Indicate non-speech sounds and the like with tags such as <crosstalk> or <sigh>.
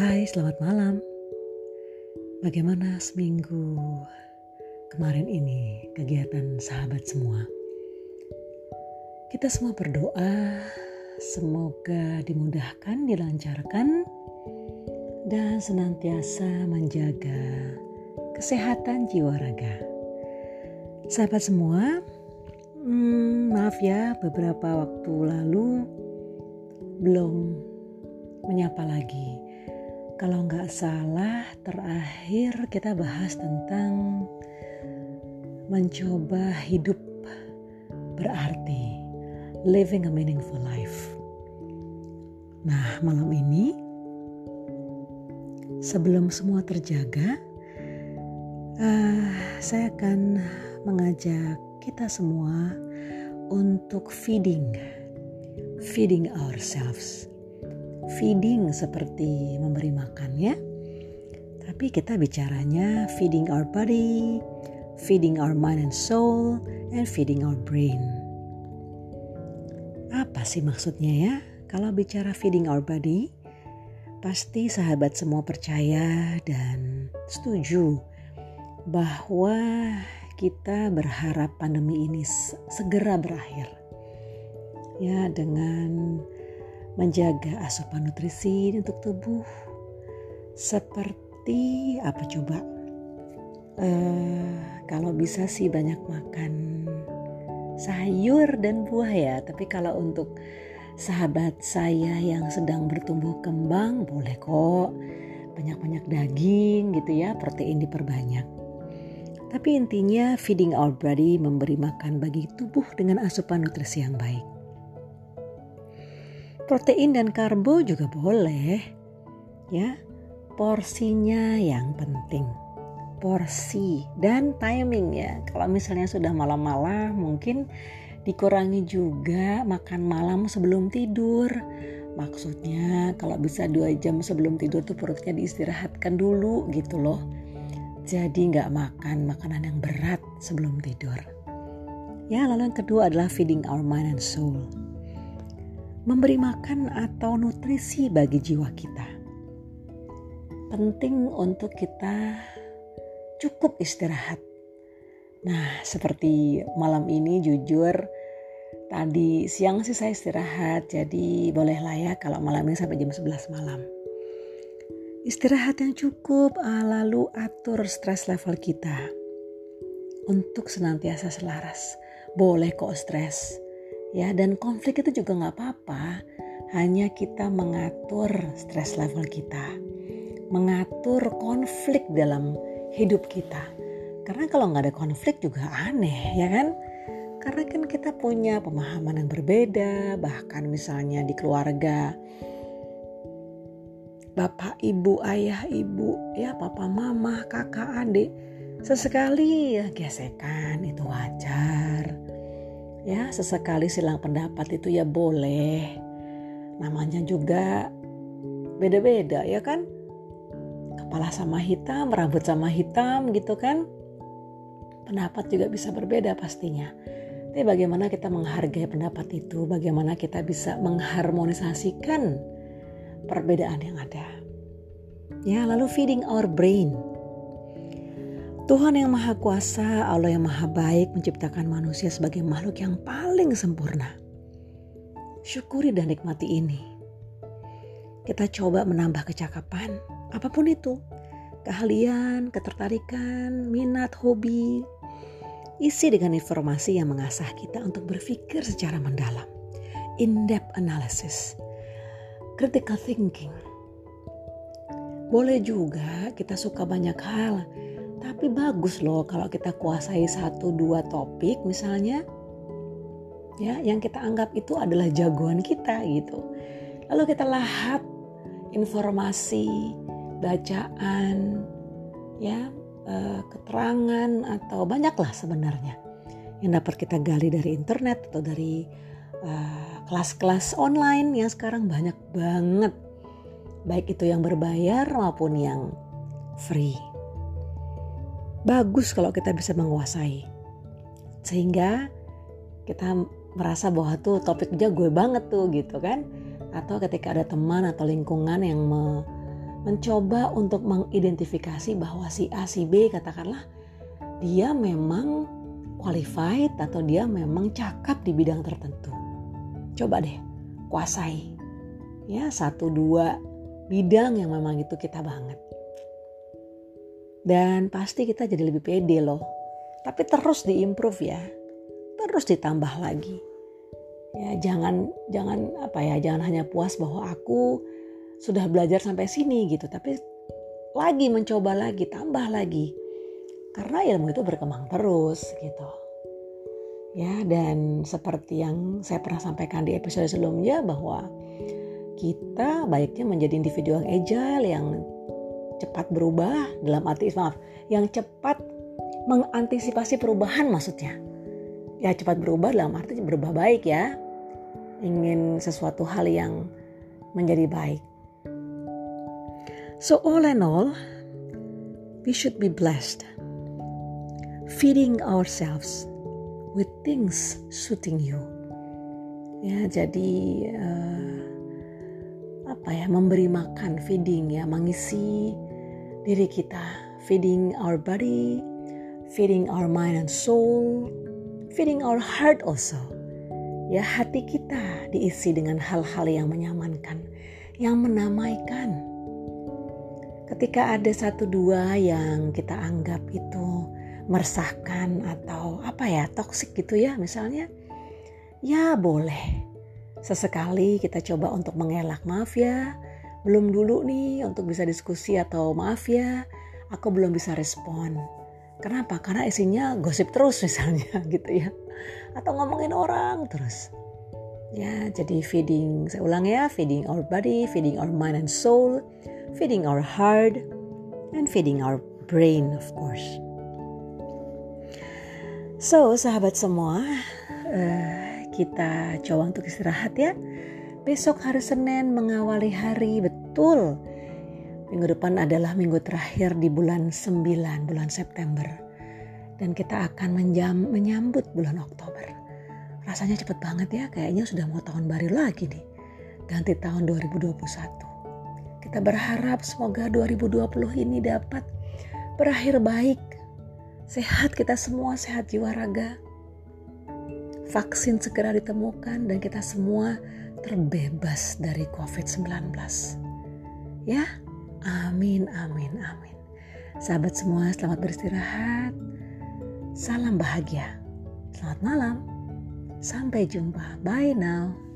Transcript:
Hai, selamat malam. Bagaimana seminggu kemarin ini kegiatan sahabat semua? Kita semua berdoa semoga dimudahkan, dilancarkan, dan senantiasa menjaga kesehatan jiwa raga. Sahabat semua, hmm, maaf ya beberapa waktu lalu belum menyapa lagi. Kalau nggak salah, terakhir kita bahas tentang mencoba hidup berarti, living a meaningful life. Nah, malam ini, sebelum semua terjaga, uh, saya akan mengajak kita semua untuk feeding, feeding ourselves feeding seperti memberi makan ya. Tapi kita bicaranya feeding our body, feeding our mind and soul, and feeding our brain. Apa sih maksudnya ya? Kalau bicara feeding our body, pasti sahabat semua percaya dan setuju bahwa kita berharap pandemi ini segera berakhir. Ya, dengan menjaga asupan nutrisi untuk tubuh. Seperti apa coba? Uh, kalau bisa sih banyak makan sayur dan buah ya. Tapi kalau untuk sahabat saya yang sedang bertumbuh kembang boleh kok. Banyak-banyak daging gitu ya protein diperbanyak. Tapi intinya feeding our body memberi makan bagi tubuh dengan asupan nutrisi yang baik Protein dan karbo juga boleh. Ya. Porsinya yang penting. Porsi dan timing ya. Kalau misalnya sudah malam-malam mungkin dikurangi juga makan malam sebelum tidur. Maksudnya kalau bisa dua jam sebelum tidur tuh perutnya diistirahatkan dulu gitu loh. Jadi nggak makan makanan yang berat sebelum tidur. Ya lalu yang kedua adalah feeding our mind and soul memberi makan atau nutrisi bagi jiwa kita. Penting untuk kita cukup istirahat. Nah, seperti malam ini jujur tadi siang sih saya istirahat, jadi bolehlah ya kalau malam ini sampai jam 11 malam. Istirahat yang cukup, ah, lalu atur stres level kita untuk senantiasa selaras. Boleh kok stres, ya dan konflik itu juga nggak apa-apa. Hanya kita mengatur stress level kita mengatur konflik dalam hidup kita. Karena kalau nggak ada konflik juga aneh ya kan? Karena kan kita punya pemahaman yang berbeda bahkan misalnya di keluarga. Bapak ibu ayah ibu ya papa mama kakak adik sesekali ya gesekan itu wajar Ya, sesekali silang pendapat itu ya boleh. Namanya juga beda-beda ya kan? Kepala sama hitam, rambut sama hitam gitu kan? Pendapat juga bisa berbeda pastinya. Tapi bagaimana kita menghargai pendapat itu? Bagaimana kita bisa mengharmonisasikan perbedaan yang ada? Ya, lalu feeding our brain Tuhan yang Maha Kuasa, Allah yang Maha Baik menciptakan manusia sebagai makhluk yang paling sempurna. Syukuri dan nikmati ini. Kita coba menambah kecakapan, apa pun itu. Keahlian, ketertarikan, minat, hobi. Isi dengan informasi yang mengasah kita untuk berpikir secara mendalam. In-depth analysis. Critical thinking. Boleh juga kita suka banyak hal, tapi bagus loh kalau kita kuasai satu dua topik misalnya ya yang kita anggap itu adalah jagoan kita gitu. Lalu kita lahap informasi, bacaan, ya eh, keterangan atau banyaklah sebenarnya yang dapat kita gali dari internet atau dari eh, kelas-kelas uh, online yang sekarang banyak banget baik itu yang berbayar maupun yang free. Bagus kalau kita bisa menguasai. Sehingga kita merasa bahwa tuh topiknya gue banget tuh gitu kan. Atau ketika ada teman atau lingkungan yang me mencoba untuk mengidentifikasi bahwa si A si B katakanlah dia memang qualified atau dia memang cakap di bidang tertentu. Coba deh kuasai ya satu dua bidang yang memang itu kita banget. Dan pasti kita jadi lebih pede loh. Tapi terus diimprove ya. Terus ditambah lagi. Ya jangan jangan apa ya, jangan hanya puas bahwa aku sudah belajar sampai sini gitu, tapi lagi mencoba lagi, tambah lagi. Karena ilmu itu berkembang terus gitu. Ya, dan seperti yang saya pernah sampaikan di episode sebelumnya bahwa kita baiknya menjadi individu yang agile, yang cepat berubah dalam arti maaf, yang cepat mengantisipasi perubahan maksudnya. Ya cepat berubah dalam arti berubah baik ya. Ingin sesuatu hal yang menjadi baik. So all in all, we should be blessed. Feeding ourselves with things suiting you. Ya, jadi uh, apa ya, memberi makan, feeding ya, mengisi diri kita, feeding our body, feeding our mind and soul, feeding our heart also. Ya, hati kita diisi dengan hal-hal yang menyamankan, yang menamaikan. Ketika ada satu dua yang kita anggap itu meresahkan atau apa ya toksik gitu ya misalnya ya boleh sesekali kita coba untuk mengelak maaf ya belum dulu nih untuk bisa diskusi atau maaf ya aku belum bisa respon. Kenapa? Karena isinya gosip terus <laughs> misalnya gitu ya. Atau ngomongin orang terus. Ya jadi feeding saya ulang ya feeding our body feeding our mind and soul feeding our heart and feeding our brain of course. So, sahabat semua, uh, kita coba untuk istirahat ya. Besok hari Senin mengawali hari betul. Minggu depan adalah minggu terakhir di bulan 9, bulan September. Dan kita akan menjam, menyambut bulan Oktober. Rasanya cepet banget ya, kayaknya sudah mau tahun baru lagi nih. Ganti tahun 2021. Kita berharap semoga 2020 ini dapat berakhir baik Sehat kita semua, sehat jiwa raga. Vaksin segera ditemukan dan kita semua terbebas dari COVID-19. Ya, amin, amin, amin. Sahabat semua, selamat beristirahat. Salam bahagia. Selamat malam. Sampai jumpa. Bye now.